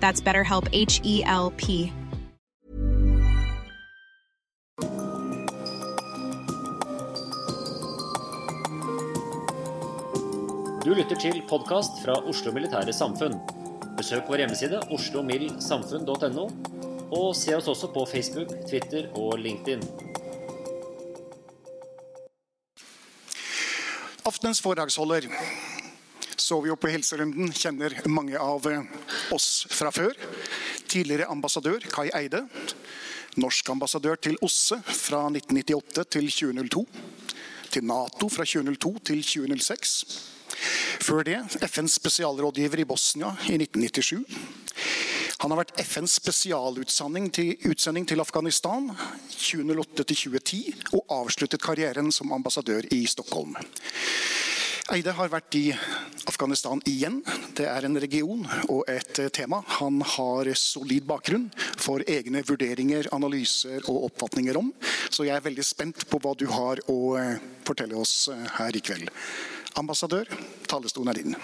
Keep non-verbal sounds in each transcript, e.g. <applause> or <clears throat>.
That's BetterHelp H E L P. Du lytter til podkast fra Oslo Militære Samfunn. Besøk vår hjemmeside oslomildsamfunn.no, og se oss også på Facebook, Twitter og LinkedIn. Aftenens foredragsholder så vi jo på helserunden kjenner mange av oss fra før. Tidligere ambassadør Kai Eide. Norsk ambassadør til OSSE fra 1998 til 2002. Til Nato fra 2002 til 2006. Før det FNs spesialrådgiver i Bosnia i 1997. Han har vært FNs spesialutsending til, til Afghanistan 2008-2010 og avsluttet karrieren som ambassadør i Stockholm. Eide har vært i Afghanistan igjen. Det er en region og et tema han har solid bakgrunn for egne vurderinger, analyser og oppfatninger om. Så jeg er veldig spent på hva du har å fortelle oss her i kveld. Ambassadør, talerstolen er din.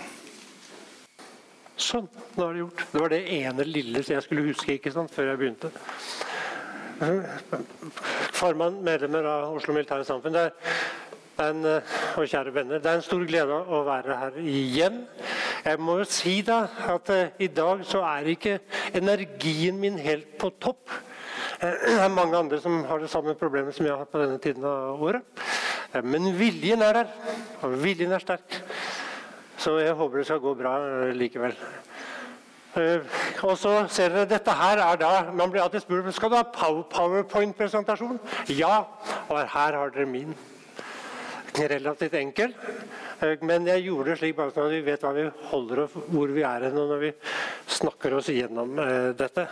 Sånn, nå er det gjort. Det var det ene lille jeg skulle huske ikke sant, før jeg begynte. Formann, medlemmer av Oslo Militære Samfunn. Det er en, og kjære venner, det er en stor glede å være her igjen. Jeg må jo si da at uh, i dag så er ikke energien min helt på topp. <clears throat> Det er mange andre som har det samme problemet som jeg har på denne tiden av året. Men viljen er der, og viljen er sterk. Så jeg håper det skal gå bra likevel. Og så ser dere, dette her er da, Man blir alltid spurt skal du ha powerpoint-presentasjon. Ja, og her har dere min. Relativt enkel. Men jeg gjorde det slik bare sånn at vi vet hva vi holder og hvor vi er når vi snakker oss gjennom dette.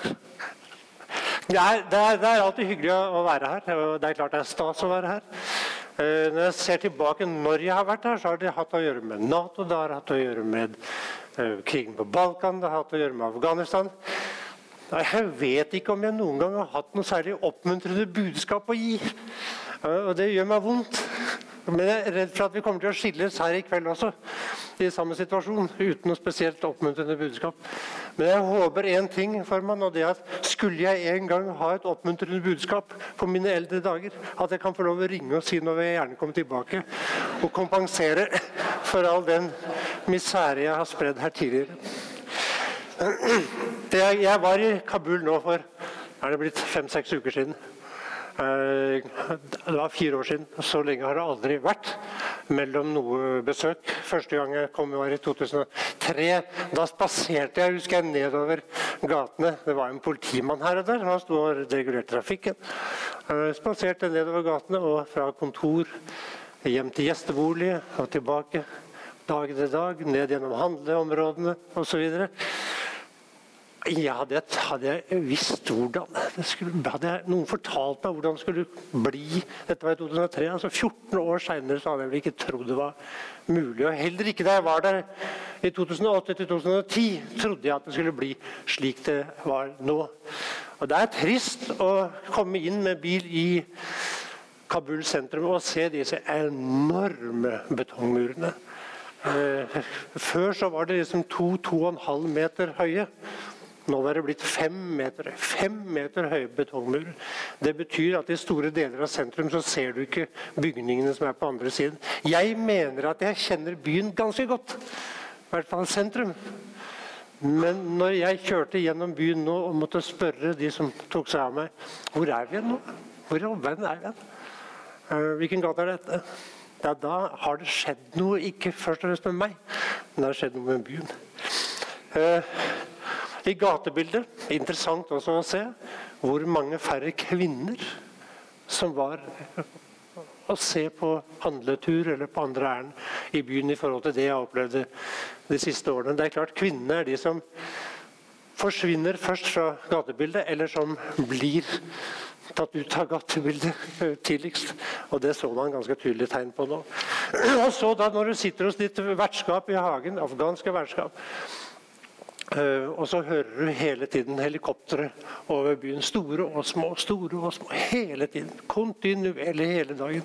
Det er, det, er, det er, alltid hyggelig å være her. Det er klart det er stas å være her. Når jeg ser tilbake når jeg har vært her, så har det hatt å gjøre med Nato, det har hatt å gjøre med krigen på Balkan, det har hatt å gjøre med Afghanistan. Jeg vet ikke om jeg noen gang har hatt noe særlig oppmuntrende budskap å gi. Og det gjør meg vondt. Men jeg er redd for at vi kommer til å skilles her i kveld også. i samme situasjon, Uten noe spesielt oppmuntrende budskap. Men jeg håper én ting, formann, og det er at skulle jeg en gang ha et oppmuntrende budskap på mine eldre dager, at jeg kan få lov å ringe og si når jeg gjerne kommer tilbake, og kompensere for all den misere jeg har spredd her tidligere. Jeg var i Kabul nå for er det blitt fem-seks uker siden. Det var fire år siden. Så lenge har det aldri vært mellom noe besøk. Første gang jeg kom var i 2003. Da spaserte jeg husker jeg, nedover gatene. Det var en politimann her og der. Han sto og regulerte trafikken. Jeg spaserte nedover gatene og fra kontor hjem til gjestebolig og tilbake. Dag etter dag, ned gjennom handleområdene osv. Ja, hadde, hadde jeg visst hvordan skulle, Hadde jeg, noen fortalt meg hvordan det skulle bli Dette var i 2003. altså 14 år seinere hadde jeg vel ikke trodd det var mulig. Og heller ikke da jeg var der i 2008-2010, trodde jeg at det skulle bli slik det var nå. Og Det er trist å komme inn med bil i Kabul sentrum og se disse enorme betongmurene. Eh, før så var det liksom to-to og en halv meter høye. Nå var det blitt fem meter, fem meter høye betongmurer. Det betyr at i store deler av sentrum så ser du ikke bygningene som er på andre siden. Jeg mener at jeg kjenner byen ganske godt. I hvert fall sentrum. Men når jeg kjørte gjennom byen nå og måtte spørre de som tok seg av meg Hvor er vi nå? Hvor i all verden er vi? Uh, hvilken gate er dette? Ja, da har det skjedd noe, ikke først og fremst med meg, men det har skjedd noe med byen. I gatebildet interessant også å se hvor mange færre kvinner som var å se på handletur eller på andre ærend i byen i forhold til det jeg opplevde de siste årene. Det er klart Kvinnene er de som forsvinner først fra gatebildet, eller som blir tatt ut av gatebildet tidligst. Og det så man ganske tydelig tegn på nå. <clears throat> Og så da når du sitter hos ditt vertskap i hagen, afghanske vertskap, og så hører du hele tiden helikoptre over byen. Store og små, store og små. Hele tiden. Kontinuerlig hele dagen.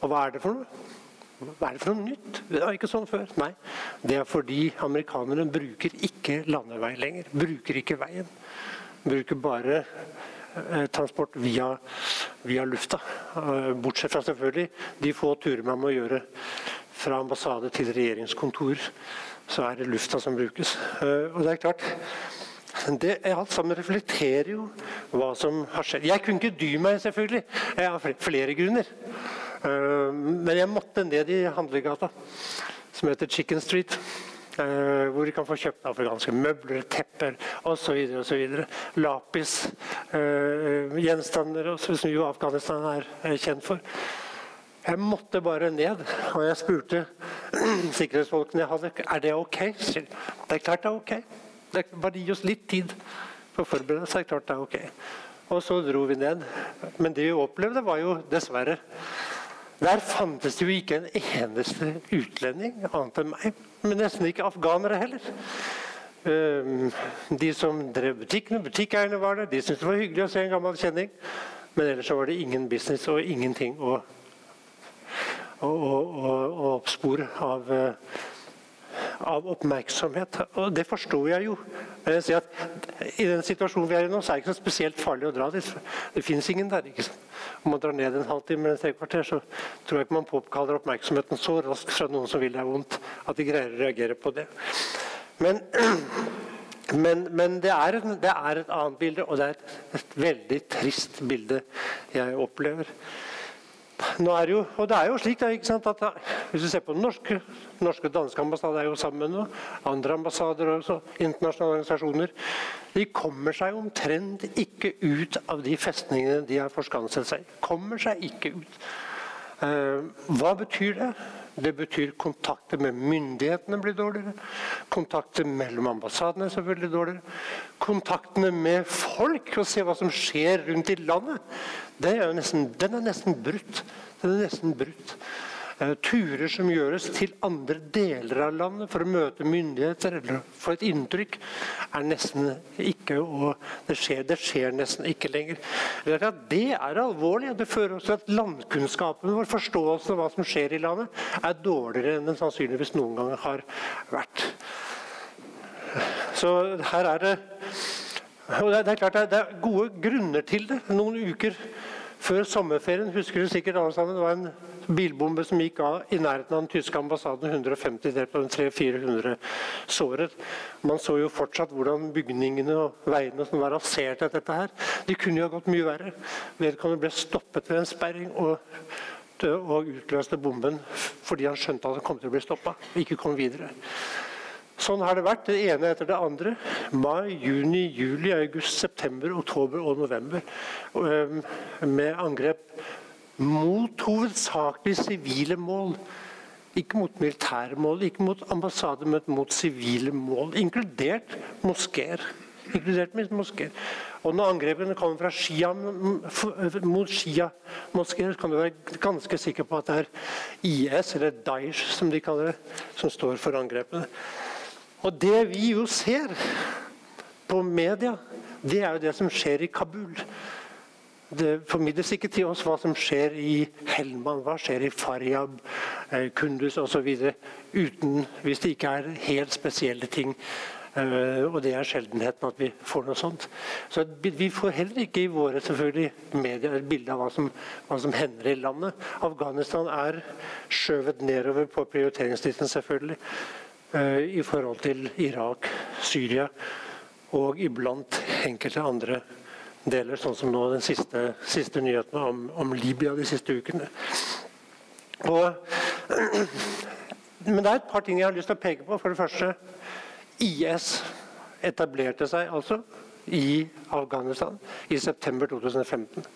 Og hva er det for noe? Hva er det for noe nytt? Det var ikke sånn før. Nei, det er fordi amerikanerne bruker ikke landevei lenger. Bruker ikke veien. Bruker bare uh, transport via, via lufta. Uh, bortsett fra selvfølgelig de få turene man må gjøre fra ambassade til regjeringskontor så er det lufta som brukes. Eh, og det er klart det, Alt sammen reflekterer jo hva som har skjedd. Jeg kunne ikke dy meg, selvfølgelig. Jeg har flere grunner. Eh, men jeg måtte ned i handlegata, som heter Chicken Street. Uh, hvor de kan få kjøpt afrikanske møbler, tepper osv. osv. Lapis, uh, gjenstander som jo Afghanistan er kjent for. Jeg måtte bare ned, og jeg spurte <clears throat> sikkerhetsfolkene jeg hadde er det ok. Det er klart det er ok. Det er bare gi oss litt tid for å forberede seg. klart det er ok. Og så dro vi ned. Men det vi opplevde, var jo dessverre Der fantes det jo ikke en eneste utlending annet enn meg. Men nesten ikke afghanere heller. Ehm, de som drev butikkene, butikkeierne var der. De syntes det var hyggelig å se en gammel kjenning. Men ellers var det ingen business og ingenting å og, oppspor av, eh, av, oppmerksomhet. Og det forstår jeg jo. Men jeg sier at I den situasjonen vi er i nå, så er det ikke så spesielt farlig å dra dit. Det fins ingen der. ikke sant? Om man drar ned en halvtime eller tre kvarter, så tror jeg ikke man påkaller oppmerksomheten så raskt fra noen som vil deg vondt, at de greier å reagere på det. Men, <clears throat> men, men det, er, det, er, et annet bilde, og det er et, et veldig trist bilde jeg opplever. Nå er jo, og det er jo slik at Hvis du ser på den norske, norske danske ambassader er jo sammen med andre ambassader og internasjonale organisasjoner De kommer seg omtrent ikke ut av de festningene de har forskanset seg Kommer seg ikke ut. Eh, hva betyr det? Det betyr kontakter med myndighetene blir dårligere. Kontakter mellom ambassadene er selvfølgelig dårligere. Kontaktene med folk og se hva som skjer rundt i landet, er nesten, den er nesten brutt. Den er nesten brutt. Turer som gjøres til andre deler av landet for å møte myndigheter eller få et inntrykk, er nesten ikke og det skjer, det skjer nesten ikke lenger. Det er, det er alvorlig. Det fører også til at landkunnskapen vår, forståelsen av hva som skjer i landet, er dårligere enn den sannsynligvis noen gang har vært. Så her er det og det, er klart det er gode grunner til det. Noen uker før sommerferien husker du sikkert alle sammen, det var en bilbombe som gikk av i nærheten av den tyske ambassaden. 150 drept og 300-400 såret. Man så jo fortsatt hvordan bygningene og veiene som var rasert etter dette her. De kunne jo ha gått mye verre. Vedkommende ble stoppet ved en sperring og, og utløste bomben fordi han skjønte at han kom til å bli stoppa. Ikke kom videre. Sånn har det vært, det ene etter det andre. Mai, juni, juli, august, september, oktober og november. Med angrep mot hovedsakelig sivile mål. Ikke mot militære mål, ikke mot ambassader, men mot sivile mål. Inkludert moskeer. Inkludert moskeer. Og når angrepene kommer fra Shia, mot Shia-moskeer, kan du være ganske sikker på at det er IS, eller Daesh som de kaller det, som står for angrepene. Og det vi jo ser på media, det er jo det som skjer i Kabul. Det formidles ikke til oss hva som skjer i Helman, hva skjer i Faryab, eh, Kunduz osv. Hvis det ikke er helt spesielle ting. Uh, og det er sjeldenheten at vi får noe sånt. Så Vi får heller ikke i våre selvfølgelig medier et bilde av hva som, hva som, hender i landet. Afghanistan er skjøvet nedover på prioriteringslisten, selvfølgelig. Uh, I forhold til Irak, Syria og iblant enkelte andre deler, sånn som nå den siste, siste nyheten om, om, Libya de siste ukene. Og, men det er et par ting jeg har lyst til å peke på. For det første IS etablerte seg altså i Afghanistan i september 2015.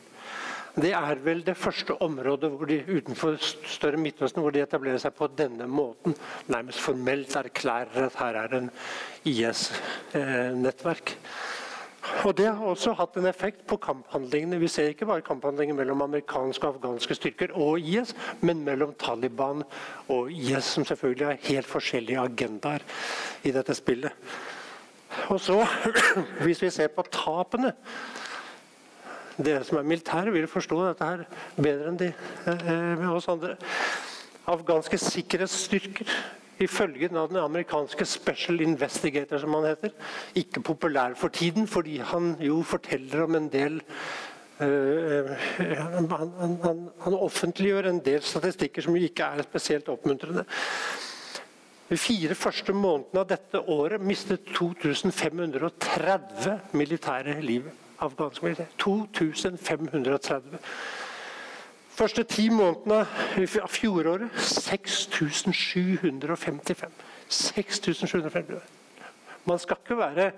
Det er vel det første området de, utenfor større Midtøsten hvor de etablerer seg på denne måten. Nærmest formelt erklærer at her er en IS-nettverk. Eh, og Det har også hatt en effekt på kamphandlingene. Vi ser ikke bare kamphandlinger mellom amerikanske og afghanske styrker og IS, men mellom Taliban og IS, som selvfølgelig har helt forskjellige agendaer i dette spillet. Og så, <clears throat> Hvis vi ser på tapene Dere som er militære, vil forstå dette her bedre enn de, eh, oss andre. Afghanske sikkerhetsstyrker ifølge den amerikanske Special Investigator, som han heter. Ikke populær for tiden, fordi han jo forteller om en del uh, han, han, han, offentliggjør en del statistikker som ikke er spesielt oppmuntrende. De fire første månedene av dette året mistet 2530 militære livet. Afghanske militære. 2530 første ti månedene av fjoråret 6755. 6755. Man skal ikke være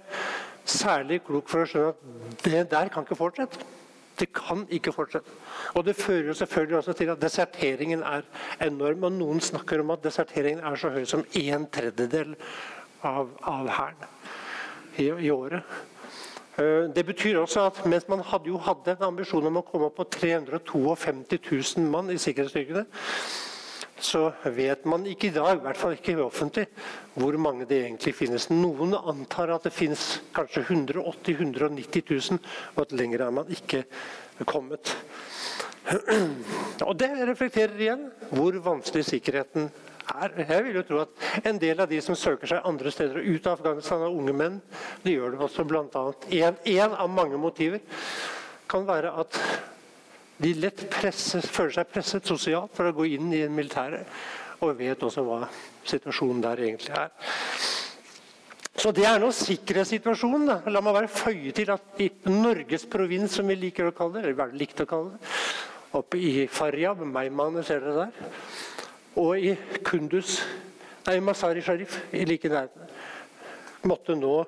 særlig klok for å skjønne at det der kan ikke fortsette. Det kan ikke fortsette. Og Det fører jo selvfølgelig også til at deserteringen er enorm. Og noen snakker om at deserteringen er så høy som en tredjedel av, av hæren i, i året. Eh, det betyr også at mens man hadde, jo hadde en ambisjon om å komme opp på 352 000 mann i sikkerhetsstyrkene, så vet man ikke i dag, i hvert fall ikke offentlig, hvor mange det egentlig finnes. Noen antar at det finnes kanskje 180 000-190 000, og at lenger er man ikke kommet. <clears throat> Og Det reflekterer igjen hvor vanskelig sikkerheten er. Jeg vil jo tro at en del av de som søker seg andre steder ut av Afghanistan, er unge menn. De gjør det også bl.a. Én av mange motiver kan være at de lett presses, føler seg presset sosialt for å gå inn i militæret. Og vet også hva situasjonen der egentlig er. Så det er nå sikkerhetssituasjonen. Da. La meg bare føye til at i Norges provins, som vi liker å kalle det, eller likte å kalle det, oppe i Faryab, Meymaneh, ser dere der, og i Kunduz, nei, Masari Sharif i like nærheten, måtte nå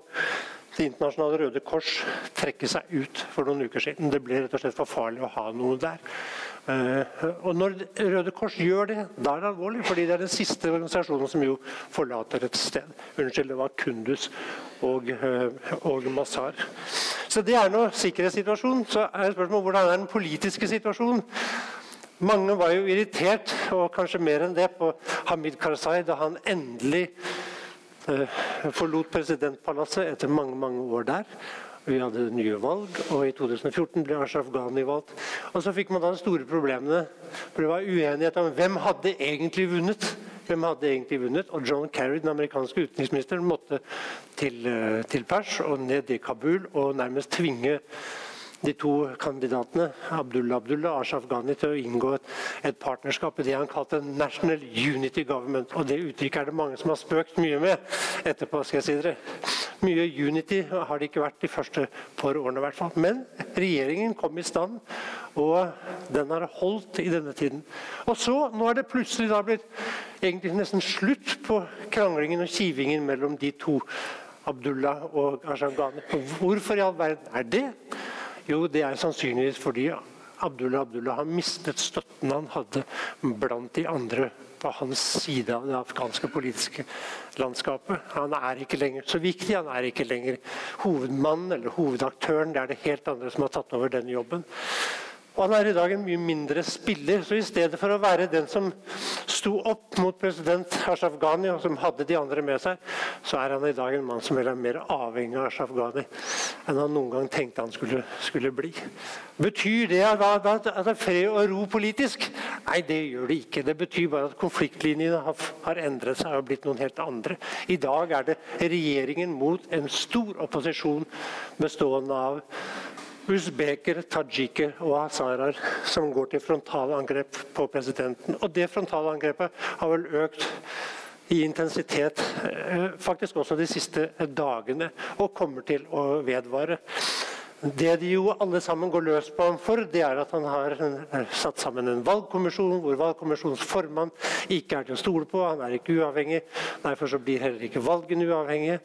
Det internasjonale Røde Kors trekke seg ut for noen uker siden. Det ble rett og slett for farlig å ha noe der. Uh, og Når Røde Kors gjør det, da er det alvorlig. fordi det er den siste organisasjonen som jo forlater et sted. Unnskyld, det var Kunduz og, uh, og Mazar. Så det er nå sikkerhetssituasjonen. Så er spørsmålet hvordan er den politiske situasjonen? Mange var jo irritert, og kanskje mer enn det, på Hamid Karzai da han endelig eh, forlot presidentpalasset etter mange mange år der. Vi hadde nye valg, og i 2014 ble Ashraf Ghani valgt. Og så fikk man da de store problemene. for Det var uenighet om hvem hadde egentlig vunnet. Hvem hadde egentlig vunnet? Og John Kerry, den amerikanske utenriksministeren, måtte til, eh, til Pers og ned i Kabul og nærmest tvinge de to kandidatene, Abdullah Abdullah og Ashraf Ghani, til å inngå et, et partnerskap i det han kalte National Unity Government. Og Det uttrykket er det mange som har spøkt mye med etterpå. skal jeg si dere. Mye unity har det ikke vært de første par årene. I hvert fall. Men regjeringen kom i stand, og den har holdt i denne tiden. Og så, Nå er det plutselig da blitt egentlig nesten slutt på kranglingen og kivingen mellom de to. Abdullah og Ashraf Ghani. Hvorfor i all verden er det? Jo, det er sannsynligvis fordi Abdullah Abdullah har mistet støtten han hadde blant de andre på hans side av det afghanske politiske landskapet. Han er ikke lenger så viktig, han er ikke lenger hovedmannen eller hovedaktøren. Det er det helt andre som har tatt over den jobben. Og han er i dag en mye mindre spiller. Så i stedet for å være den som sto opp mot president Ashraf Ghani, og som hadde de andre med seg, så er han i dag en mann som er mer avhengig av Ashraf Ghani enn han noen gang tenkte han skulle, skulle bli. Betyr det at, at, det er fred og ro politisk? Nei, det gjør det ikke. Det betyr bare at konfliktlinjene har, har endret seg og blitt noen helt andre. I dag er det regjeringen mot en stor opposisjon bestående av usbeker, tajiker og hazaraer som går til frontalangrep på presidenten. Og det frontalangrepet har vel økt i intensitet eh, faktisk også de siste dagene, og kommer til å vedvare. Det de jo alle sammen går løs på ham for, det er at han har satt sammen en valgkommisjon hvor valgkommisjonens formann ikke er til å stole på. Han er ikke uavhengig. Derfor så blir heller ikke valgene uavhengige.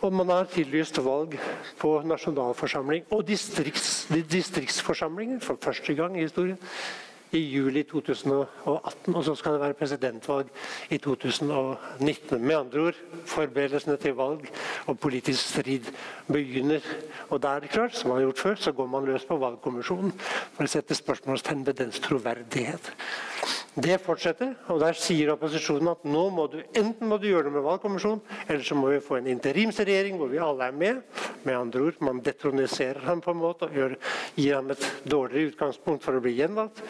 Og man har tillyst valg på nasjonalforsamling og distrikts, distriktsforsamlinger for første gang i historien i juli 2018. Og så skal det være presidentvalg i 2019. Med andre ord, forberedelsene til valg og politisk strid begynner. Og der, klart, som man har gjort før, så går man løs på valgkommisjonen for å sette spørsmålstegn ved dens troverdighet. Det fortsetter, og der sier opposisjonen at nå må du enten må du gjøre det med valgkommisjonen, eller så må vi få en interimsregjering hvor vi alle er med. Med andre ord, Man detroniserer ham på en måte og gjør, gir ham et dårligere utgangspunkt for å bli gjenvalgt.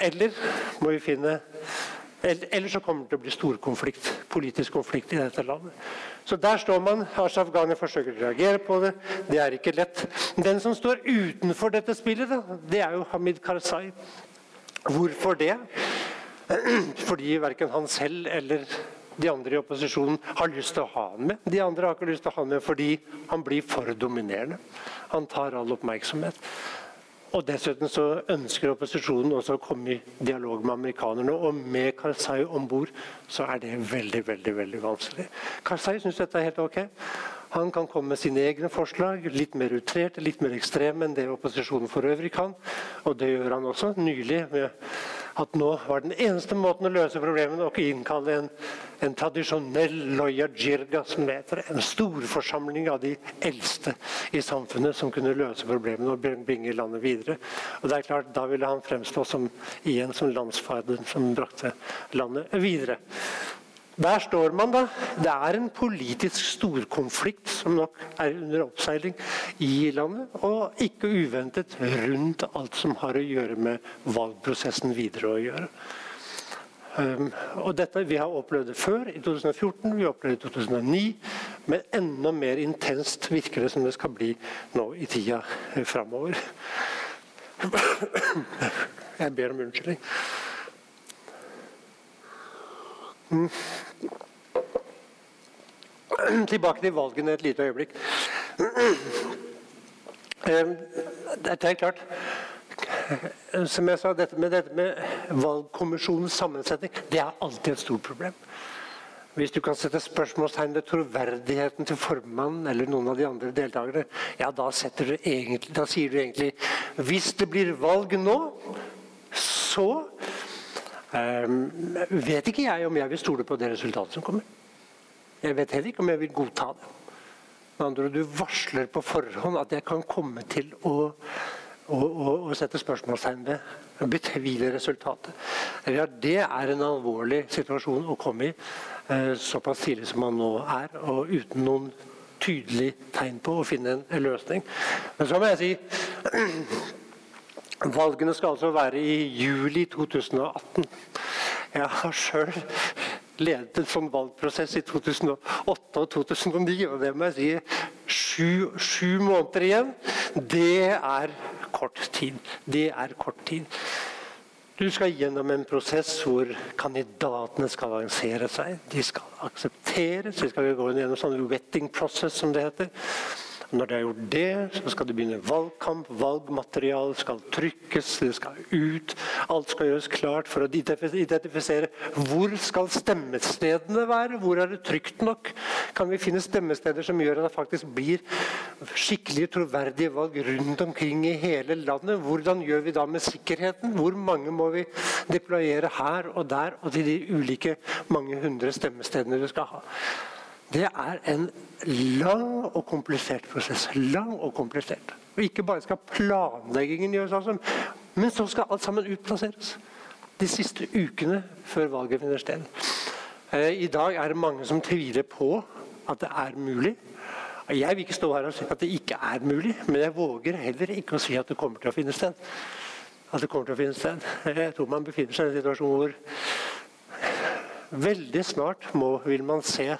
Eller må vi finne eller så kommer det til å bli storkonflikt, politisk konflikt i dette landet. Så der står man. Ashraf Ghani forsøker å reagere på det. Det er ikke lett. Den som står utenfor dette spillet, det er jo Hamid Karzai. Hvorfor det? <clears throat> Fordi verken han selv eller de andre i opposisjonen har lyst til å ha han med. De andre har ikke lyst til å ha han med fordi han blir for dominerende. Han tar all oppmerksomhet. Og Dessuten så ønsker opposisjonen også å komme i dialog med amerikanerne. Og med Karzai om bord så er det veldig veldig, veldig vanskelig. Karzai syns dette er helt ok. Han kan komme med sine egne forslag, litt mer utrerte, litt mer ekstreme enn det opposisjonen for øvrig kan. Og det gjør han også. Nylig med at nå var den eneste måten å løse problemene å innkalle en, en tradisjonell loya jirga, som heter. En storforsamling av de eldste i samfunnet som kunne løse problemene og bringe landet videre. Og det er klart, Da ville han fremstå som, igjen som landsfaderen som brakte landet videre. Der står man, da. Det er en politisk storkonflikt som nok er under oppseiling i landet. Og ikke uventet rundt alt som har å gjøre med valgprosessen videre å gjøre. Um, og dette, Vi har opplevd det før, i 2014, vi opplevde det i 2009. Men enda mer intenst virker det som det skal bli nå i tida framover. <coughs> Jeg ber om unnskyldning. Tilbake til valgene et lite øyeblikk. Dette er klart Som jeg sa, dette med, dette med valgkommisjonens sammensetning det er alltid et stort problem. Hvis du kan sette spørsmålstegn ved troverdigheten til formannen eller noen av de andre deltakerne, ja, da, da sier du egentlig Hvis det blir valg nå, så vet ikke jeg om jeg vil stole på det resultatet som kommer. Jeg vet heller ikke om jeg vil godta det. Med andre Du varsler på forhånd at jeg kan komme til å, å, å, å sette spørsmålstegn ved betvile resultatet. Ja, det er en alvorlig situasjon å komme i eh, såpass tidlig som man nå er, og uten noen tydelig tegn på å finne en løsning. Men så må jeg si Valgene skal altså være i juli 2018. Jeg har sjøl ledet en sånn valgprosess i 2008 og 2009. Og det må jeg si sju, sju måneder igjen, det er kort tid. Det er kort tid. Du skal gjennom en prosess hvor kandidatene skal avansere seg. De skal aksepteres. De skal gå gjennom sånn wetting process, som det heter. Når de har gjort det, så skal det begynne valgkamp. Valgmateriale skal trykkes, det skal ut. Alt skal gjøres klart for å identifisere hvor skal stemmestedene være. Hvor er det trygt nok? Kan vi finne stemmesteder som gjør at det faktisk blir skikkelig troverdige valg rundt omkring i hele landet? Hvordan gjør vi da med sikkerheten? Hvor mange må vi deployere her og der og til de ulike mange hundre stemmestedene du skal ha? Det er en lang og komplisert prosess. Lang og komplisert. Og ikke bare skal planleggingen gjøres altså, Men så skal alt sammen utplasseres. De siste ukene før valget finner sted. Eh, I dag er det mange som tviler på at det er mulig. Jeg vil ikke stå her og si at det ikke er mulig, men jeg våger heller ikke å si at det kommer til å finne sted. At det kommer til å finne sted. Jeg tror man befinner seg i en situasjon hvor veldig snart må, vil man se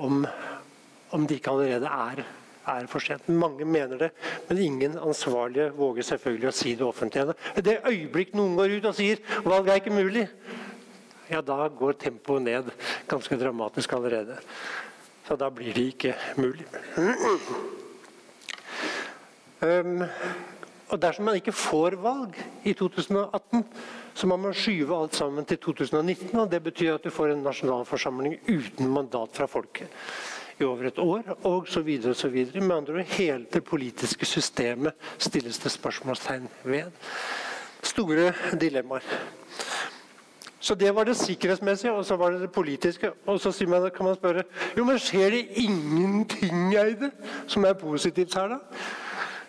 om, om det ikke allerede er er for sent. Mange mener det, men ingen ansvarlige våger selvfølgelig å si det offentlig. Det øyeblikk noen går ut og sier valget er ikke mulig, ja, da går tempoet ned ganske dramatisk allerede. Så da blir det ikke mulig. <clears throat> Um, og Dersom man ikke får valg i 2018, så må man skyve alt sammen til 2019. og Det betyr at du får en nasjonalforsamling uten mandat fra folket i over et år, og så videre og så videre. Med andre ord, hele det politiske systemet stilles det spørsmålstegn ved. Store dilemmaer. Så Det var det sikkerhetsmessige, og så var det det politiske. Og så man, kan man spørre jo, men skjer det ingenting Eide, som er positivt her, da?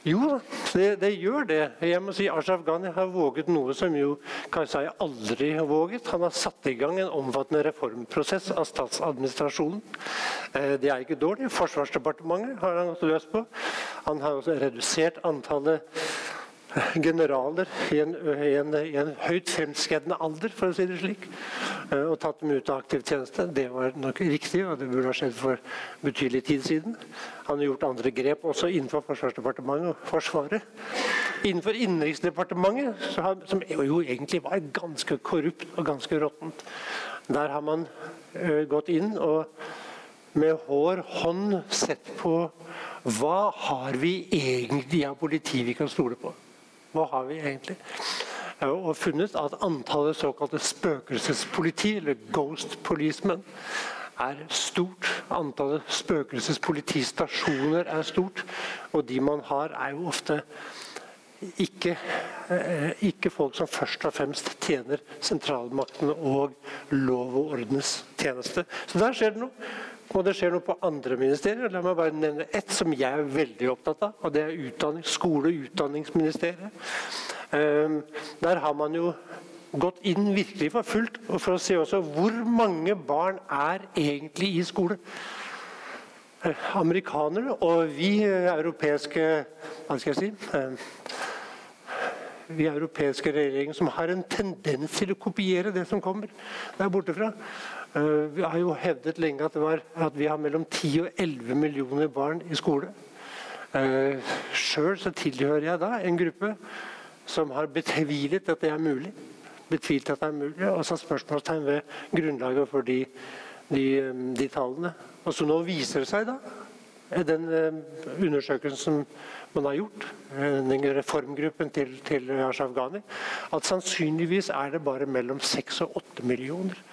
Jo, det, det, gjør det. Jeg må si Ashraf Ghani har våget noe som jo Karzai aldri har våget. Han har satt i gang en omfattende reformprosess av statsadministrasjonen. Eh, det er ikke dårlig. Forsvarsdepartementet har han gått løs på. Han har også redusert antallet generaler i en, en, en, høyt fremskredende alder, for å si det slik, eh, og tatt dem ut av aktiv tjeneste. Det var nok riktig, og det burde ha skjedd for betydelig tid siden. Han har gjort andre grep også innenfor Forsvarsdepartementet og Forsvaret. Innenfor Innenriksdepartementet, som jo egentlig var ganske korrupt og ganske råttent, der har man uh, gått inn og med hår hånd sett på hva har vi egentlig av politi vi kan stole på. Hva har vi egentlig? Og funnet at antallet såkalte spøkelsespoliti, eller ghost policemen, er stort. Antallet spøkelsespolitistasjoner er stort. Og de man har, er jo ofte ikke, eh, ikke, folk som først og fremst tjener sentralmaktene og lov og ordens tjeneste. Så der skjer det noe. Og det skjer noe på andre ministerier. La meg bare nevne ett som jeg er veldig opptatt av. og Det er utdanning, skole- og utdanningsministeriet. Ehm, der har man jo gått inn virkelig for fullt for å se også hvor mange barn er egentlig i skole. Eh, amerikanere og vi europeiske Hva skal jeg si? Ehm, vi europeiske regjeringer som har en tendens til å kopiere det som kommer der borte fra. Eh, vi har jo hevdet lenge at, var, at vi har mellom 10 og 11 millioner barn i skole. Uh, Sjøl tilhører jeg da en gruppe som har betvilet at det er mulig. Betvilt at det er mulig, Og satt spørsmålstegn ved grunnlaget for de, de, de, tallene. Og så nå viser det seg, da, den undersøkelsen man har gjort, den reformgruppen til, til Ashraf Ghani, at sannsynligvis er det bare mellom 6 og 8 millioner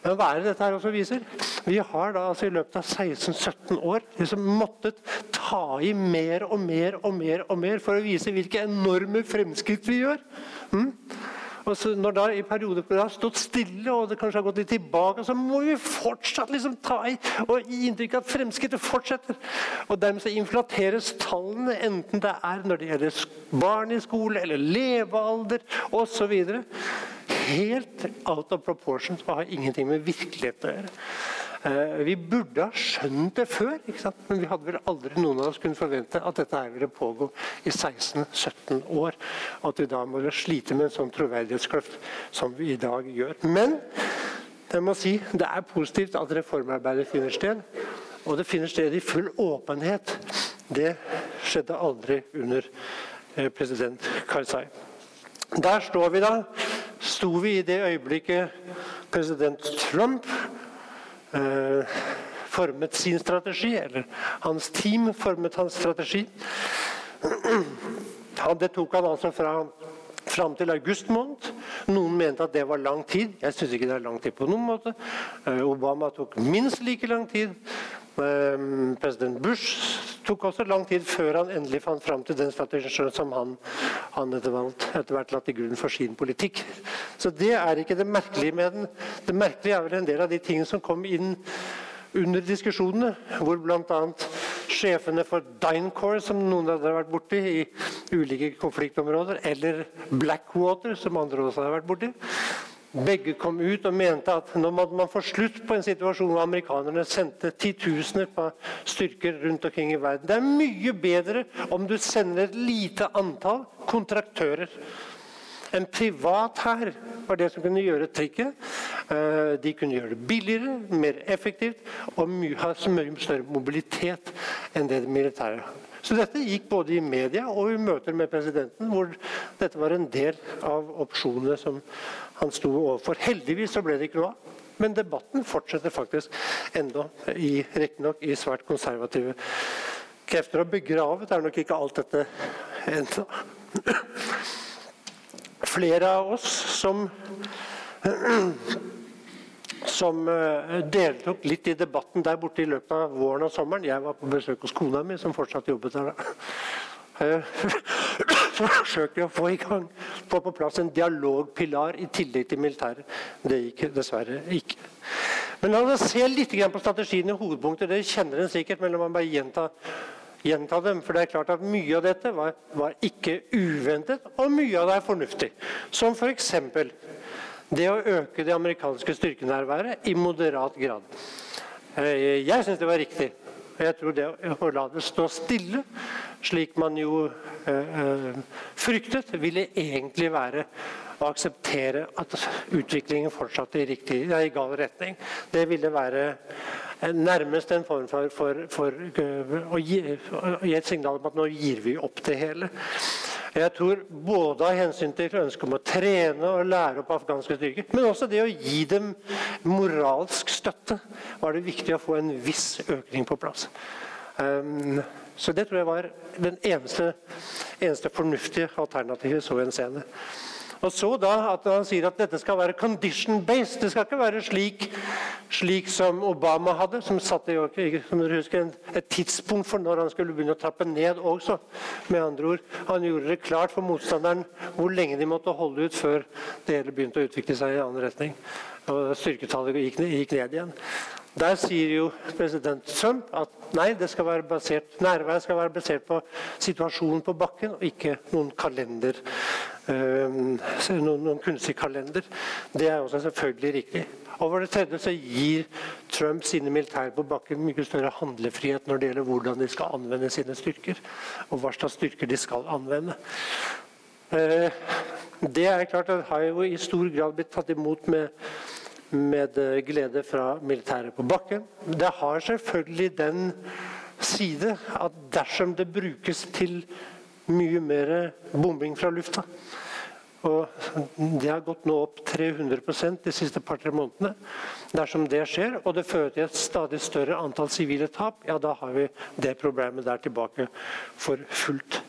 men hva er det dette her også viser? Vi har da altså i løpet av 16-17 år liksom måttet ta i mer og mer og mer og mer for å vise hvilke enorme fremskritt vi gjør. Mm? Og så når det i perioder hvor det har stått stille og det kanskje har gått litt tilbake, så må vi fortsatt liksom ta i og gi inntrykk av at fremskrittet fortsetter. Og Dermed så inflateres tallene, enten det er når det gjelder barn i skole eller levealder osv helt out of proportion og har ingenting med virkeligheten å gjøre. Eh, vi burde ha skjønt det før, men vi hadde vel aldri noen av oss kunnet forvente at dette her ville pågå i 16-17 år. At vi da må slite med en sånn troverdighetskløft som vi i dag gjør. Men jeg må si, det er positivt at reformarbeidet finner sted. Og det finner sted i full åpenhet. Det skjedde aldri under eh, president Karzai. Der står vi da sto vi i det øyeblikket president Trump eh, formet sin strategi, eller hans team formet hans strategi. Det <clears throat> tok han altså fra fram til august måned. Noen mente at det var lang tid. Jeg syns ikke det er lang tid på noen måte. Eh, Obama tok minst like lang tid. Eh, president Bush tok også lang tid før han endelig fant fram til den strategien som han, han etter, hvert la til grunn for sin politikk. Så det er ikke det merkelige med den. Det merkelige er vel en del av de tingene som kom inn under diskusjonene, hvor bl.a. sjefene for Dynecore, som noen av dere har vært borti i, ulike konfliktområder, eller Blackwater, som andre også har vært borti. Begge kom ut og mente at nå måtte man få slutt på en situasjon hvor amerikanerne sendte titusener på styrker rundt omkring i verden. Det er mye bedre om du sender et lite antall kontraktører. En privat hær var det som kunne gjøre trikket. Eh, de kunne gjøre det billigere, mer effektivt og så mye større mobilitet enn det militære så dette gikk både i media og i møter med presidenten, hvor dette var en del av opsjonene som han sto overfor. Heldigvis så ble det ikke noe av. Men debatten fortsetter faktisk enda, riktignok i svært konservative krefter. Og begravet er nok ikke alt dette ennå. Flere av oss som som uh, deltok litt i debatten der borte i løpet av våren og sommeren. Jeg var på besøk hos kona mi, som fortsatt jobbet der. Uh, <coughs> forsøkte å få i gang, få på plass en dialogpilar i tillegg til militæret. Det gikk dessverre ikke. Men la oss se litt på strategien i hovedpunkter. Dere kjenner den sikkert, men la meg bare gjenta, gjenta, dem. For det er klart at mye av dette var, var ikke uventet, og mye av det er fornuftig. Som f.eks. Det å øke det amerikanske styrkenærværet i moderat grad. Eh, jeg syns det var riktig. Jeg tror det å la det stå stille, slik man jo øh, øh, fryktet, ville egentlig være å akseptere at utviklingen fortsatte i, riktig, i gal retning. Det ville være nærmest en form for, for, for å, gi, å gi et signal om at nå gir vi opp det hele. Jeg tror både av hensyn til ønsket om å trene og lære opp afghanske styrker, men også det å gi dem moralsk støtte, var det viktig å få en viss økning på plass. Um, så det tror jeg var den eneste, eneste fornuftige alternativet så henseende. Og så da at Han sier at dette skal være condition-based. Det skal ikke være slik, slik som Obama hadde, som satte som dere husker, et tidspunkt for når han skulle begynne å trappe ned også. Med andre ord, Han gjorde det klart for motstanderen hvor lenge de måtte holde ut før det hele begynte å utvikle seg i annen retning. Og styrketallet gikk, ned igjen. Der sier jo president Trump at nei, det skal basert, nærværet skal være basert på situasjonen på bakken, og ikke noen kalender. Øh, noen, noen kunstig kalender. Det er også selvfølgelig riktig. Og for det tredje så gir Trump sine militære på bakken mye større handlefrihet når det gjelder hvordan de skal anvende sine styrker, og hva slags styrker de skal anvende. Uh, det er klart at har jo i stor grad blitt tatt imot med med eh, glede fra militæret på bakken. Det har selvfølgelig den side at dersom det brukes til mye mer bombing fra lufta og Det har gått nå opp 300% de siste par-tre månedene. Dersom det skjer, og det fører til et stadig større antall sivile tap, ja, da har vi det problemet der tilbake for fullt.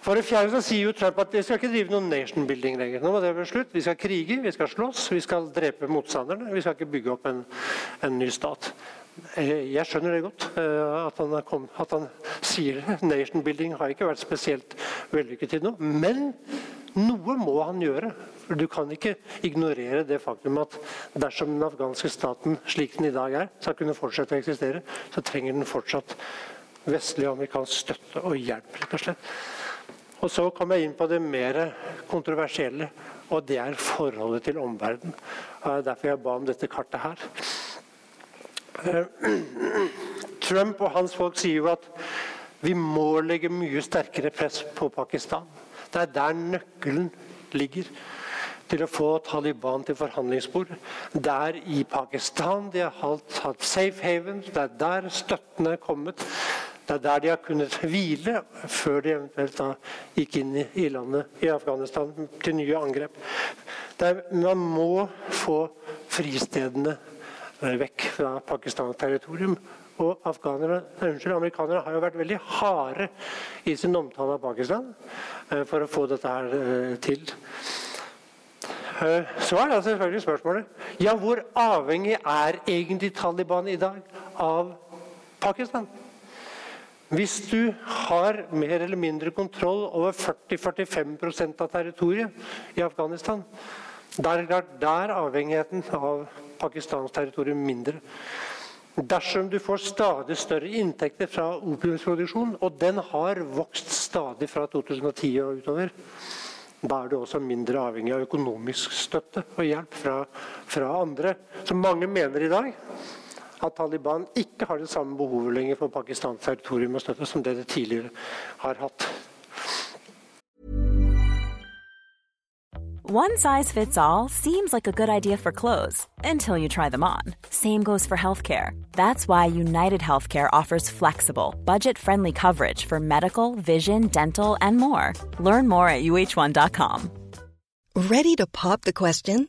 For det fjerde så sier jo Trump at vi skal ikke drive noen nation building lenger. Nå må det være slutt. Vi skal krige, vi skal slåss, vi skal drepe motstanderne. Vi skal ikke bygge opp en, en ny stat. Eh, jeg skjønner det godt, eh, at han, kom, at han, sier. Nation building har ikke vært spesielt vellykket til nå. Men noe må han gjøre. For Du kan ikke ignorere det faktum at dersom den afghanske staten slik den i dag er, skal kunne fortsette å eksistere, så trenger den fortsatt vestlig og amerikansk støtte og hjelp. rett og slett. Og så kom jeg inn på det mer kontroversielle, og det er forholdet til omverdenen. Derfor jeg ba om dette kartet her. Eh, <clears throat> Trump og hans folk sier jo at vi må legge mye sterkere press på Pakistan. Det er der nøkkelen ligger til å få Taliban til forhandlingsbord. Der i Pakistan de har hatt safe haven, det er der støtten er kommet. Det er der de har kunnet <laughs> hvile før de eventuelt da gikk inn i, landet i Afghanistan til nye angrep. Der man må få fristedene eh, vekk fra Pakistans territorium. Og unnskyld, amerikanere har jo vært veldig harde i sin omtale av Pakistan eh, for å få dette her eh, til. Så er det selvfølgelig spørsmålet ja, hvor avhengig er egentlig Taliban i dag av Pakistan? Hvis du har mer eller mindre kontroll over 40-45% av territoriet i Afghanistan, der er avhengigheten av Pakistans territorium mindre. Dersom du får stadig større inntekter fra opiumsproduksjon, og den har vokst stadig fra 2010 og utover, da er du også mindre avhengig av økonomisk støtte og hjelp fra, fra andre. Som mange mener i dag at Taliban ikke har det samme behovet lenger for Pakistans territorium og støtte som det det tidligere har hatt. One size fits all seems like a good idea for clothes until you try them on. Same goes for healthcare. That's why United Healthcare offers flexible, budget friendly coverage for medical, vision, dental, and more. Learn more at uh1.com. Ready to pop the question?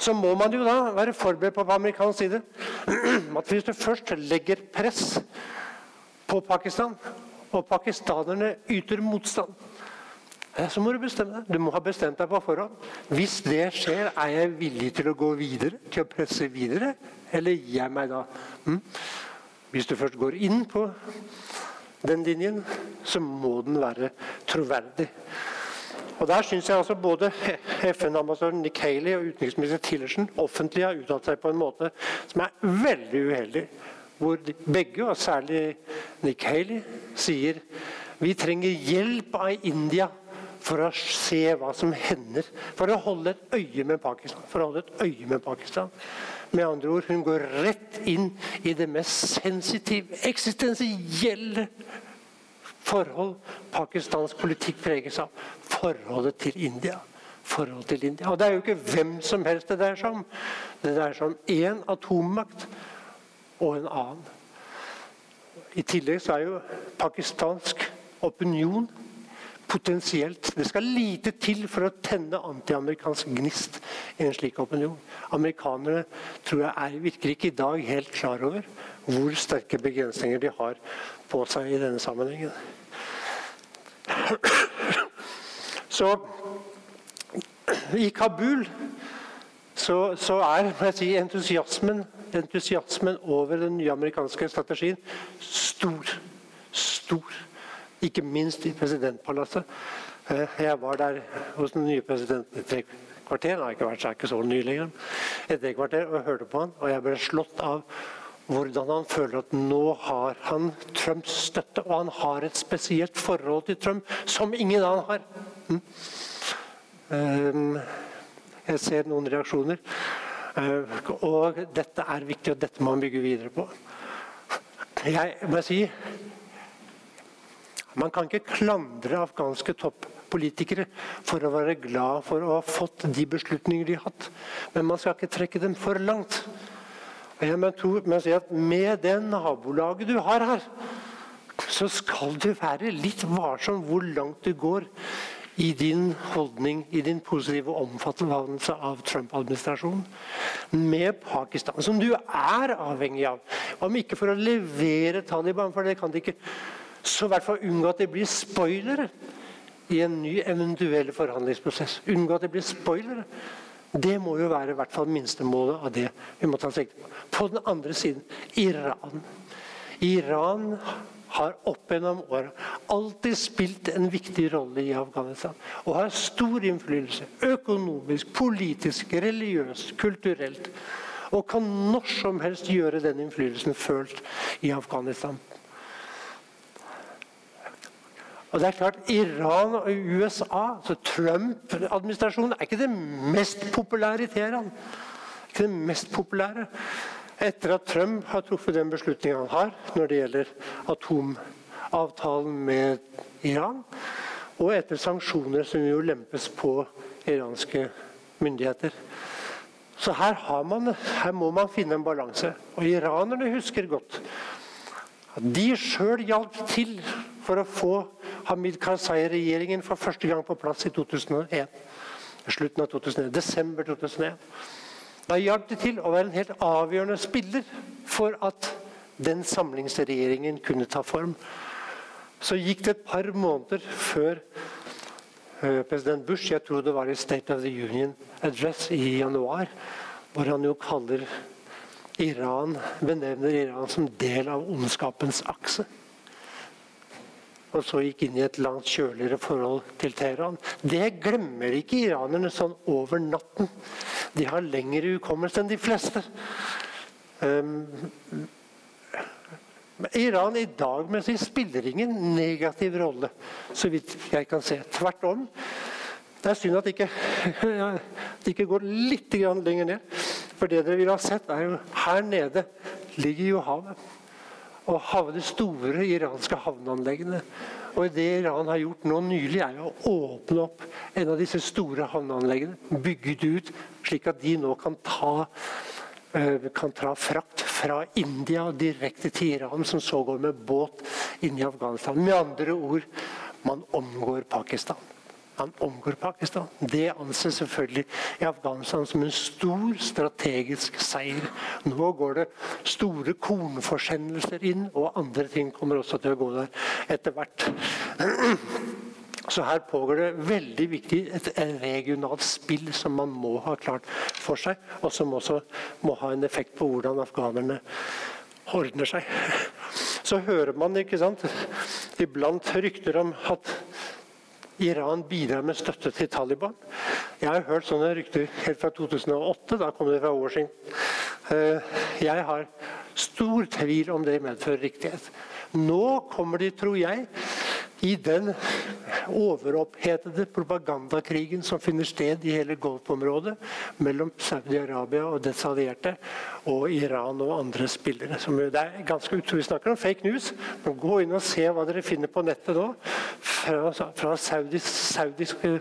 Så må man jo da være forberedt på på amerikansk side <clears throat> at hvis du først legger press på Pakistan, og pakistanerne yter motstand, eh, så må du bestemme deg. Du må ha bestemt deg på forhånd. Hvis det skjer, er jeg villig til å gå videre, til å presse videre, eller gir jeg meg da? Mm? Hvis du først går inn på den linjen, så må den være troverdig. Og Der syns jeg altså både FN-ambassadøren Nick Haley og utenriksminister Tillerson offentlig har uttalt seg på en måte som er veldig uheldig. Hvor begge, og særlig Nick Haley, sier vi trenger hjelp av India for å se hva som hender. For å holde et øye med Pakistan. For å holde et øye med Pakistan. Med andre ord, hun går rett inn i det mest sensitive, eksistensielle forhold pakistansk politikk preges av. Forholdet til India. Forholdet til India. Og Det er jo ikke hvem som helst det dreier seg om. Det dreier seg om én atommakt og en annen. I tillegg så er jo pakistansk opinion potensielt Det skal lite til for å tenne antiamerikansk gnist i en slik opinion. Amerikanere tror jeg er, virker ikke i dag helt klar over hvor sterke begrensninger de har på seg i denne sammenhengen. Så i Kabul så, så er si, entusiasmen, entusiasmen, over den nye amerikanske strategien stor. Stor. Ikke minst i presidentpalasset. Eh, jeg var der hos den nye presidenten i tre kvarter. Han har ikke vært så, ikke så ny lenger. Et kvarter, og hørte på han, og jeg ble slått av hvordan han føler at nå har han Trumps støtte. Og han har et spesielt forhold til Trump som ingen annen har. Mm. Um, jeg ser noen reaksjoner. Uh, og dette er viktig, og dette må man bygge videre på. Jeg må si Man kan ikke klandre afghanske toppolitikere for å være glad for å ha fått de beslutninger de har hatt. Men man skal ikke trekke dem for langt. Jeg må, si at Med det nabolaget du har her, så skal du være litt varsom hvor langt du går i din holdning, i din positive omfattelse av Trump-administrasjonen. Med Pakistan, som du er avhengig av. Om ikke for å levere Taliban, for det kan de ikke, så i hvert fall unngå at det blir spoilere i en ny eventuell forhandlingsprosess. Unngå at det blir spoilere. Det må jo være i hvert fall minstemålet av det vi må ta sikte på. På den andre siden Iran. Iran har opp gjennom åra alltid spilt en viktig rolle i Afghanistan. Og har stor innflytelse økonomisk, politisk, religiøst, kulturelt. Og kan når som helst gjøre den innflytelsen følt i Afghanistan. Og det er klart, Iran og USA, så Trump-administrasjonen, er ikke det mest populære i Teheran. Ikke det mest populære. Etter at Trump har truffet den beslutningen han har når det gjelder atomavtalen med Iran, og etter sanksjoner som jo lempes på iranske myndigheter. Så her, man, her må man finne en balanse. Og iranerne husker godt at de sjøl hjalp til for å få Hamid Karzai-regjeringen for første gang på plass i 2001. Slutten av 2001, desember 2001. Da hjalp det til å være en helt avgjørende spiller for at den samlingsregjeringen kunne ta form. Så gikk det et par måneder før uh, president Bush Jeg tror det var i State of the Union Address i januar, hvor han jo kaller Iran, benevner Iran som del av ondskapens akse. Og så gikk inn i et langt kjøligere forhold til Teheran. Det glemmer ikke iranerne sånn over natten. De har lengre hukommelse enn de fleste. Um, Iran i dag si, spiller ingen negativ rolle, så vidt jeg kan se. Tvert om. Det er synd at det ikke, det ikke går litt lenger ned. For det dere ville ha sett, er jo her nede ligger jo havet. Og havne store iranske havneanleggene. Og det Iran har gjort nå nylig, er å åpne opp en av disse store havneanleggene. Bygge det ut, slik at de nå kan ta, eh, kan ta frakt fra India direkte til Iran, som så går med båt inn i Afghanistan. Med andre ord man omgår Pakistan. Man omgår Pakistan. Det anses selvfølgelig i Afghanistan som en stor strategisk seier. Nå går det store kornforsendelser inn, og andre ting kommer også til å gå der etter hvert. <clears throat> Så her pågår det veldig viktig et regionalt spill som man må ha klart for seg, og som også må ha en effekt på hvordan afghanerne ordner seg. <laughs> Så hører man ikke sant, iblant rykter om at Iran bidrar med støtte til Taliban. Jeg har hørt sånne rykter helt fra 2008. Da kom det fra Washington. Eh, jeg har stor tvil om det medfører riktighet. Nå kommer de, tror jeg, i den overopphetede propagandakrigen som finner sted i hele Golfområdet mellom Saudi-Arabia og dets allierte og Iran og andre spillere. det er ganske utrolig. Vi snakker om fake news. Men gå inn og se hva dere finner på nettet nå. Fra, fra saudiske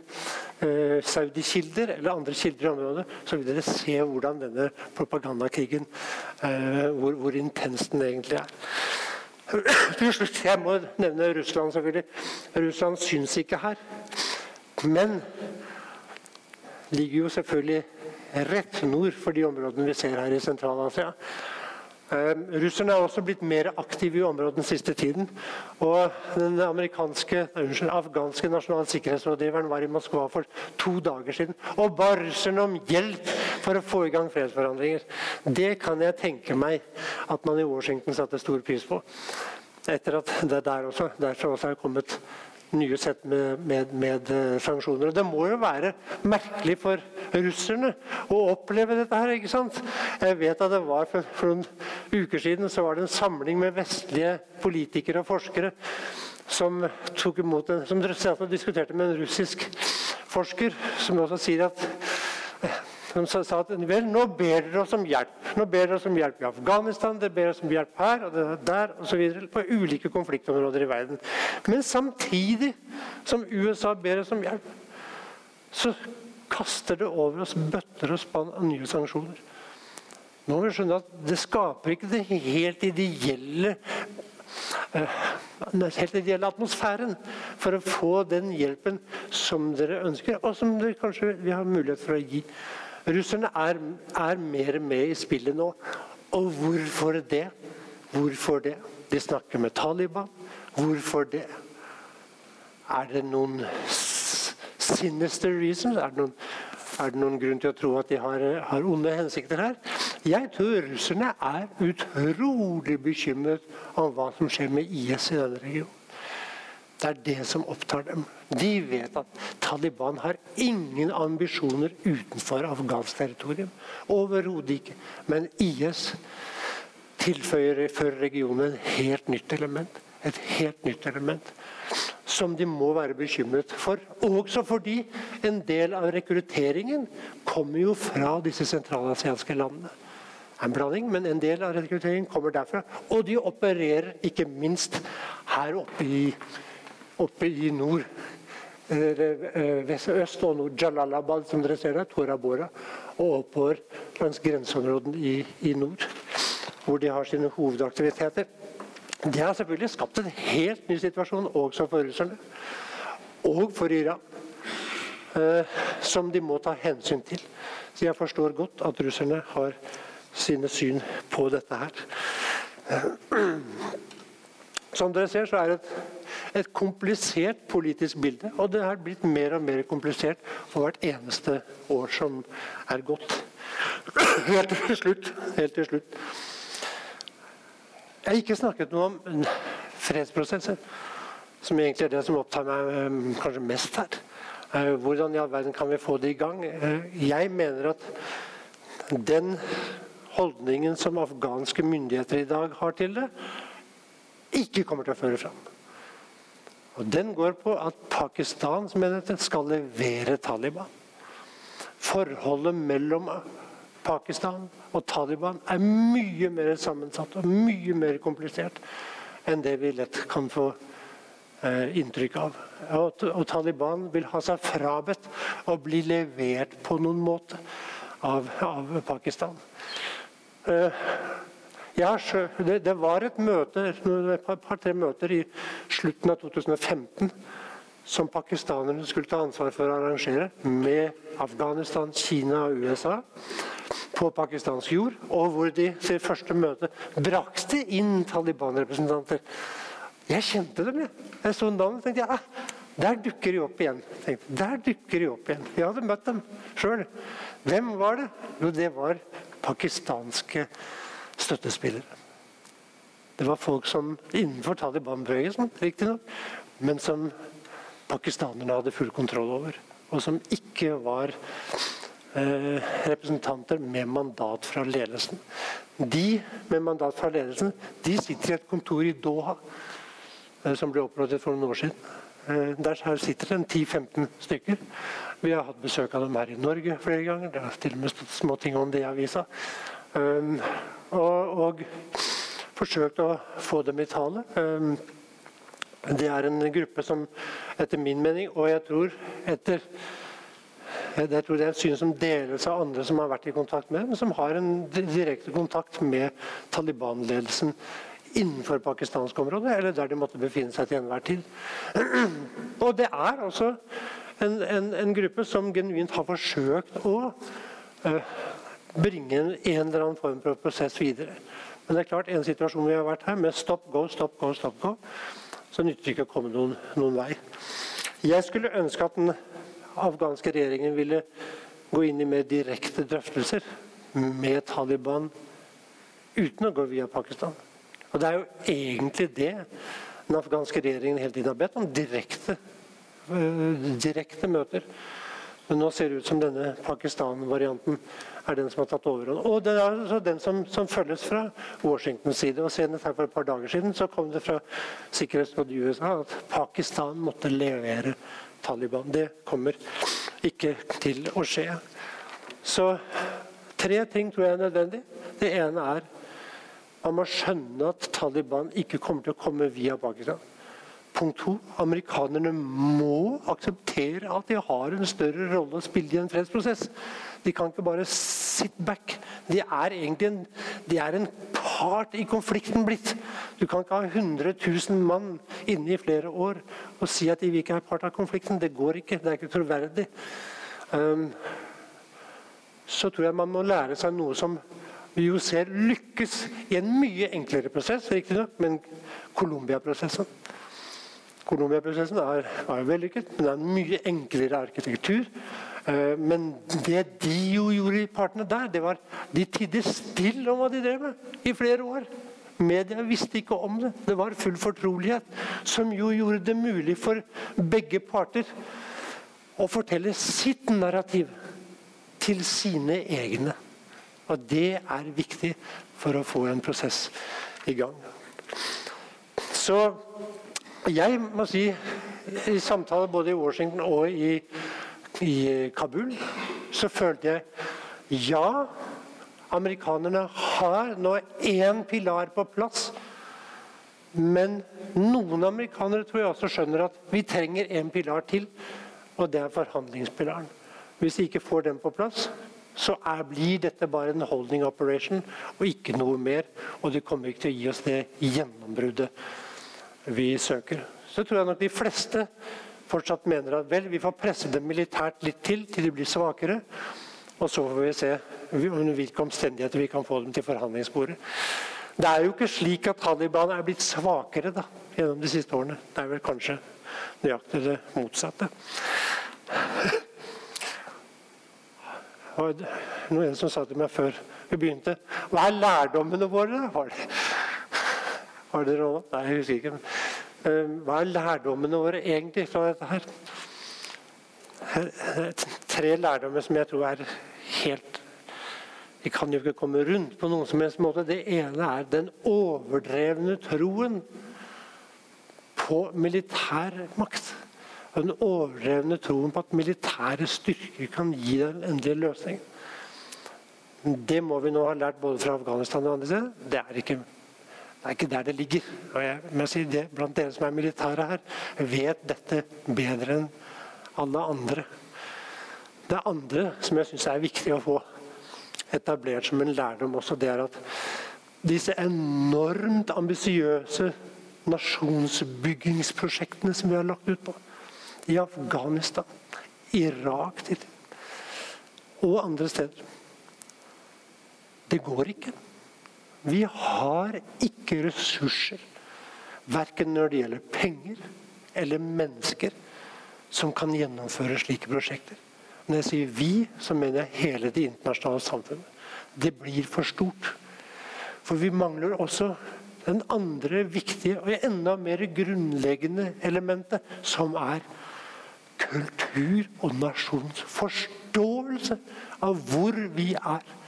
eh, Saudi-kilder eller andre kilder i området, så vil dere se hvordan denne propagandakrigen eh, hvor, hvor intens den egentlig er. <clears throat> Til slutt, Jeg må nevne Russland, selvfølgelig. Russland syns ikke her. Men ligger jo selvfølgelig rett nord for de områdene vi ser her i Sentral-Asia. Uh, russerne er også blitt mer aktive i området den siste tiden. Og den amerikanske, unnskyld, afghanske nasjonale sikkerhetsrådgiveren var i Moskva for to dager siden og ba russerne om hjelp for å få i gang fredsforhandlinger. Det kan jeg tenke meg at man i Washington satte stor pris på. Etter at det der også, der også er kommet nye sett med, med, med uh, sanksjoner. Det må jo være merkelig for russerne å oppleve dette her. ikke sant? Jeg vet at det var for, for noen uker siden så var det en samling med vestlige politikere og forskere som tok imot en, som diskuterte med en russisk forsker, som også sier at som sa at vel, nå ber dere oss om hjelp. Nå ber dere oss om hjelp i Afghanistan, dere ber oss om hjelp her og der osv. På ulike konfliktområder i verden. Men samtidig som USA ber oss om hjelp, så kaster det over oss bøtter og spann av nye sanksjoner. Nå må vi skjønne at Det skaper ikke det helt ideelle den helt ideelle atmosfæren for å få den hjelpen som dere ønsker, og som dere kanskje vi har mulighet for å gi. Russerne er, er mer med i spillet nå. Og hvorfor det? Hvorfor det? De snakker med Taliban. Hvorfor det? Er det noen sinister reasons? Er det noen, er det noen grunn til å tro at de har, har onde hensikter her? Jeg tror russerne er utrolig bekymret om hva som skjer med IS i denne regionen. Det er det som opptar dem. De vet at Taliban har ingen ambisjoner utenfor afghansk territorium. Overhodet ikke. Men IS tilføyer for regionen et helt nytt element. Et helt nytt element som de må være bekymret for. Også fordi en del av rekrutteringen kommer jo fra disse sentralasiatiske landene. En blanding, men en del av rekrutteringen kommer derfra. Og de opererer ikke minst her oppe i oppe i nord. Eh, øst og nord. Jalalabad, som dere ser der, Tora Bora. Og oppover langs grenseområdene i, i nord, hvor de har sine hovedaktiviteter. Det har selvfølgelig skapt en helt ny situasjon også for russerne. Og for Iran. som de må ta hensyn til. Så jeg forstår godt at russerne har sine syn på dette her. <clears throat> Som dere ser, så er det et, et komplisert politisk bilde. Og det har blitt mer og mer komplisert for hvert eneste år som er gått. Helt til slutt. Helt til slutt. Jeg har ikke snakket noe om fredsprosesser, som egentlig er det som opptar meg um, kanskje mest her. Uh, hvordan i all verden kan vi få det i gang? Uh, jeg mener at den holdningen som afghanske myndigheter i dag har til det, ikke kommer til å føre fram. Og Den går på at Pakistan som enhet skal levere Taliban. Forholdet mellom Pakistan og Taliban er mye mer sammensatt og mye mer komplisert enn det vi lett kan få eh, inntrykk av. Og, Taliban vil ha seg frabedt å bli levert på noen måte av, av Pakistan. Eh, det, det, var et møte, et par-tre møter i slutten av 2015 som pakistanerne skulle ta ansvar for å arrangere med Afghanistan, Kina og USA på pakistansk jord, og hvor de til første møte brakte inn Taliban-representanter. Jeg kjente dem. Jeg, jeg så navnet og tenkte jeg, ah, der dukker de opp igjen. Tenkte, der dukker de opp igjen. Jeg hadde møtt dem sjøl. Hvem var det? Jo, det var pakistanske støttespillere. Det var folk som innenfor Taliban-bevegelsen, riktignok, men som pakistanerne hadde full kontroll over. Og som ikke var eh, representanter med mandat fra ledelsen. De med mandat fra ledelsen de sitter i et kontor i Doha, eh, som ble opprettet for noen år siden. Eh, der sitter det 10-15 stykker. Vi har hatt besøk av dem her i Norge flere ganger. Det er til og med små ting om det i avisa. Og, og, forsøkt å få dem i tale. Um, det er en gruppe som etter min mening, og jeg tror etter jeg tror det er et syn som deles av andre som har vært i kontakt med dem, som har en direkte kontakt med Taliban-ledelsen innenfor pakistansk område, eller der de måtte befinne seg til enhver tid. <clears throat> Og det er altså en, en, en gruppe som genuint har forsøkt å uh, bringe en, eller annen form for prosess videre. Men det er klart, en situasjon vi har vært her, med stopp, go, stopp, go, stopp, go, så nytter det ikke å komme noen, noen vei. Jeg skulle ønske at den afghanske regjeringen ville gå inn i mer direkte drøftelser med Taliban uten å gå via Pakistan. Og Det er jo egentlig det den afghanske regjeringen hele tiden har bedt om. Direkte, uh, direkte møter. Men nå ser det ut som denne Pakistan-varianten er den som har tatt overhånd. Og det er altså den som, som, følges fra Washingtons side. og Senest her for et par dager siden så kom det fra Sikkerhetsrådet i USA at Pakistan måtte levere Taliban. Det kommer ikke til å skje. Så tre ting tror jeg er nødvendig. Det ene er man må skjønne at Taliban ikke kommer til å komme via Pakistan. Punkt to amerikanerne må akseptere at de har en større rolle å spille i en fredsprosess. De kan ikke bare sit back. De er egentlig en, de er en part i konflikten blitt. Du kan ikke ha 100 000 mann inne i flere år og si at de ikke er part av konflikten. Det går ikke. Det er ikke troverdig. Um, så tror jeg man må lære seg noe som vi jo ser lykkes i en mye enklere prosess, riktignok, men Colombia-prosessen. Colombia-prosessen er, er vellykket, men det er en mye enklere arkitektur. Eh, men det de jo gjorde partene der, det var de tidde stille om hva de drev med i flere år. Media visste ikke om det. Det var full fortrolighet, som jo gjorde det mulig for begge parter å fortelle sitt narrativ til sine egne. Og det er viktig for å få en prosess i gang. Så jeg må si, i samtaler både i Washington og i i Kabul, så følte jeg ja, amerikanerne har nå én pilar på plass. Men noen amerikanere tror jeg også skjønner at vi trenger en pilar til, og det er forhandlingspilaren. Hvis de ikke får den på plass, så er, blir dette bare en holding operation og ikke noe mer. Og det kommer ikke til å gi oss det gjennombruddet vi søker. Så tror jeg nok de fleste fortsatt mener at vel, vi får presse dem militært litt til til de blir svakere. Og så får vi se under hvilke omstendigheter vi kan få dem til forhandlingsbordet. Det er jo ikke slik at Taliban er blitt svakere da, gjennom de siste årene. Det er vel kanskje nøyaktig det motsatte. Og noen som sa til meg før vi begynte Hva er lærdommene våre? Var det, var dere råd? Nei, jeg husker ikke. Eh, hva er lærdommene våre egentlig fra dette her? Tre lærdommer som jeg tror er helt Vi kan jo ikke komme rundt på noen som helst måte. Det ene er den overdrevne troen på militær makt. Den overdrevne troen på at militære styrker kan gi den endelige løsningen. Det må vi nå ha lært både fra Afghanistan og andre steder. Det er ikke, det er ikke der det ligger. Og jeg må si det, Blant dere som er militære her, vet dette bedre enn alle andre. Det andre som jeg syns er viktig å få etablert som en lærdom også, det er at disse enormt ambisiøse nasjonsbyggingsprosjektene som vi har lagt ut på i Afghanistan, Irak til, og andre steder det går ikke. Vi har ikke ressurser, verken når det gjelder penger eller mennesker, som kan gjennomføre slike prosjekter. Når jeg sier 'vi', så mener jeg hele det internasjonale samfunnet. Det blir for stort. For vi mangler også den andre viktige og enda mer grunnleggende elementet, som er kultur og nasjonsforståelse av hvor vi er.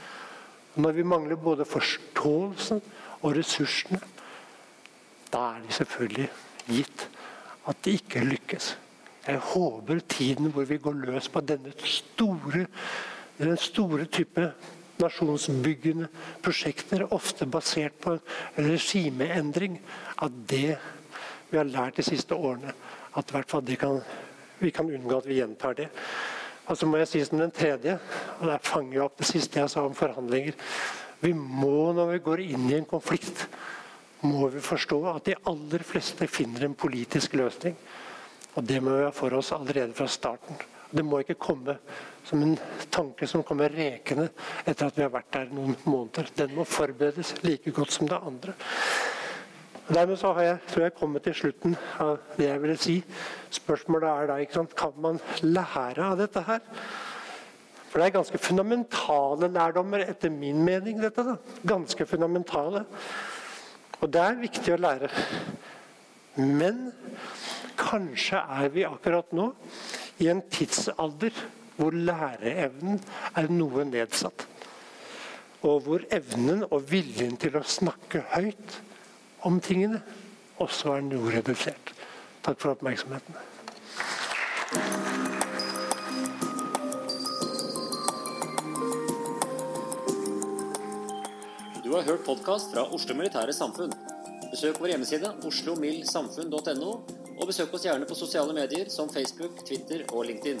Når vi mangler både forståelsen og ressursene, da er det selvfølgelig gitt at det ikke lykkes. Jeg håper tiden hvor vi går løs på denne store, den store type nasjonsbyggende prosjekter, ofte basert på regimeendring, at det vi har lært de siste årene, at fall kan, vi kan unngå at vi gjentar det. Og så må jeg si som den tredje, og der fanger jeg opp det siste jeg sa om forhandlinger. Vi må, når vi går inn i en konflikt, må vi forstå at de aller fleste finner en politisk løsning. Og det må vi ha for oss allerede fra starten. Det må ikke komme som en tanke som kommer rekende etter at vi har vært der noen måneder. Den må forberedes like godt som det andre. Dermed så har jeg, tror jeg kommet til slutten av det jeg ville si. Spørsmålet er da ikke sant, kan man lære av dette her. For det er ganske fundamentale lærdommer, etter min mening. dette da. Ganske fundamentale. Og det er viktig å lære. Men kanskje er vi akkurat nå i en tidsalder hvor læreevnen er noe nedsatt. Og hvor evnen og viljen til å snakke høyt om tingene, også er noe redusert. Takk for oppmerksomheten. Du har hørt podkast fra Oslo Militære Samfunn. Besøk vår hjemmeside oslomildsamfunn.no, og besøk oss gjerne på sosiale medier som Facebook, Twitter og LinkedIn.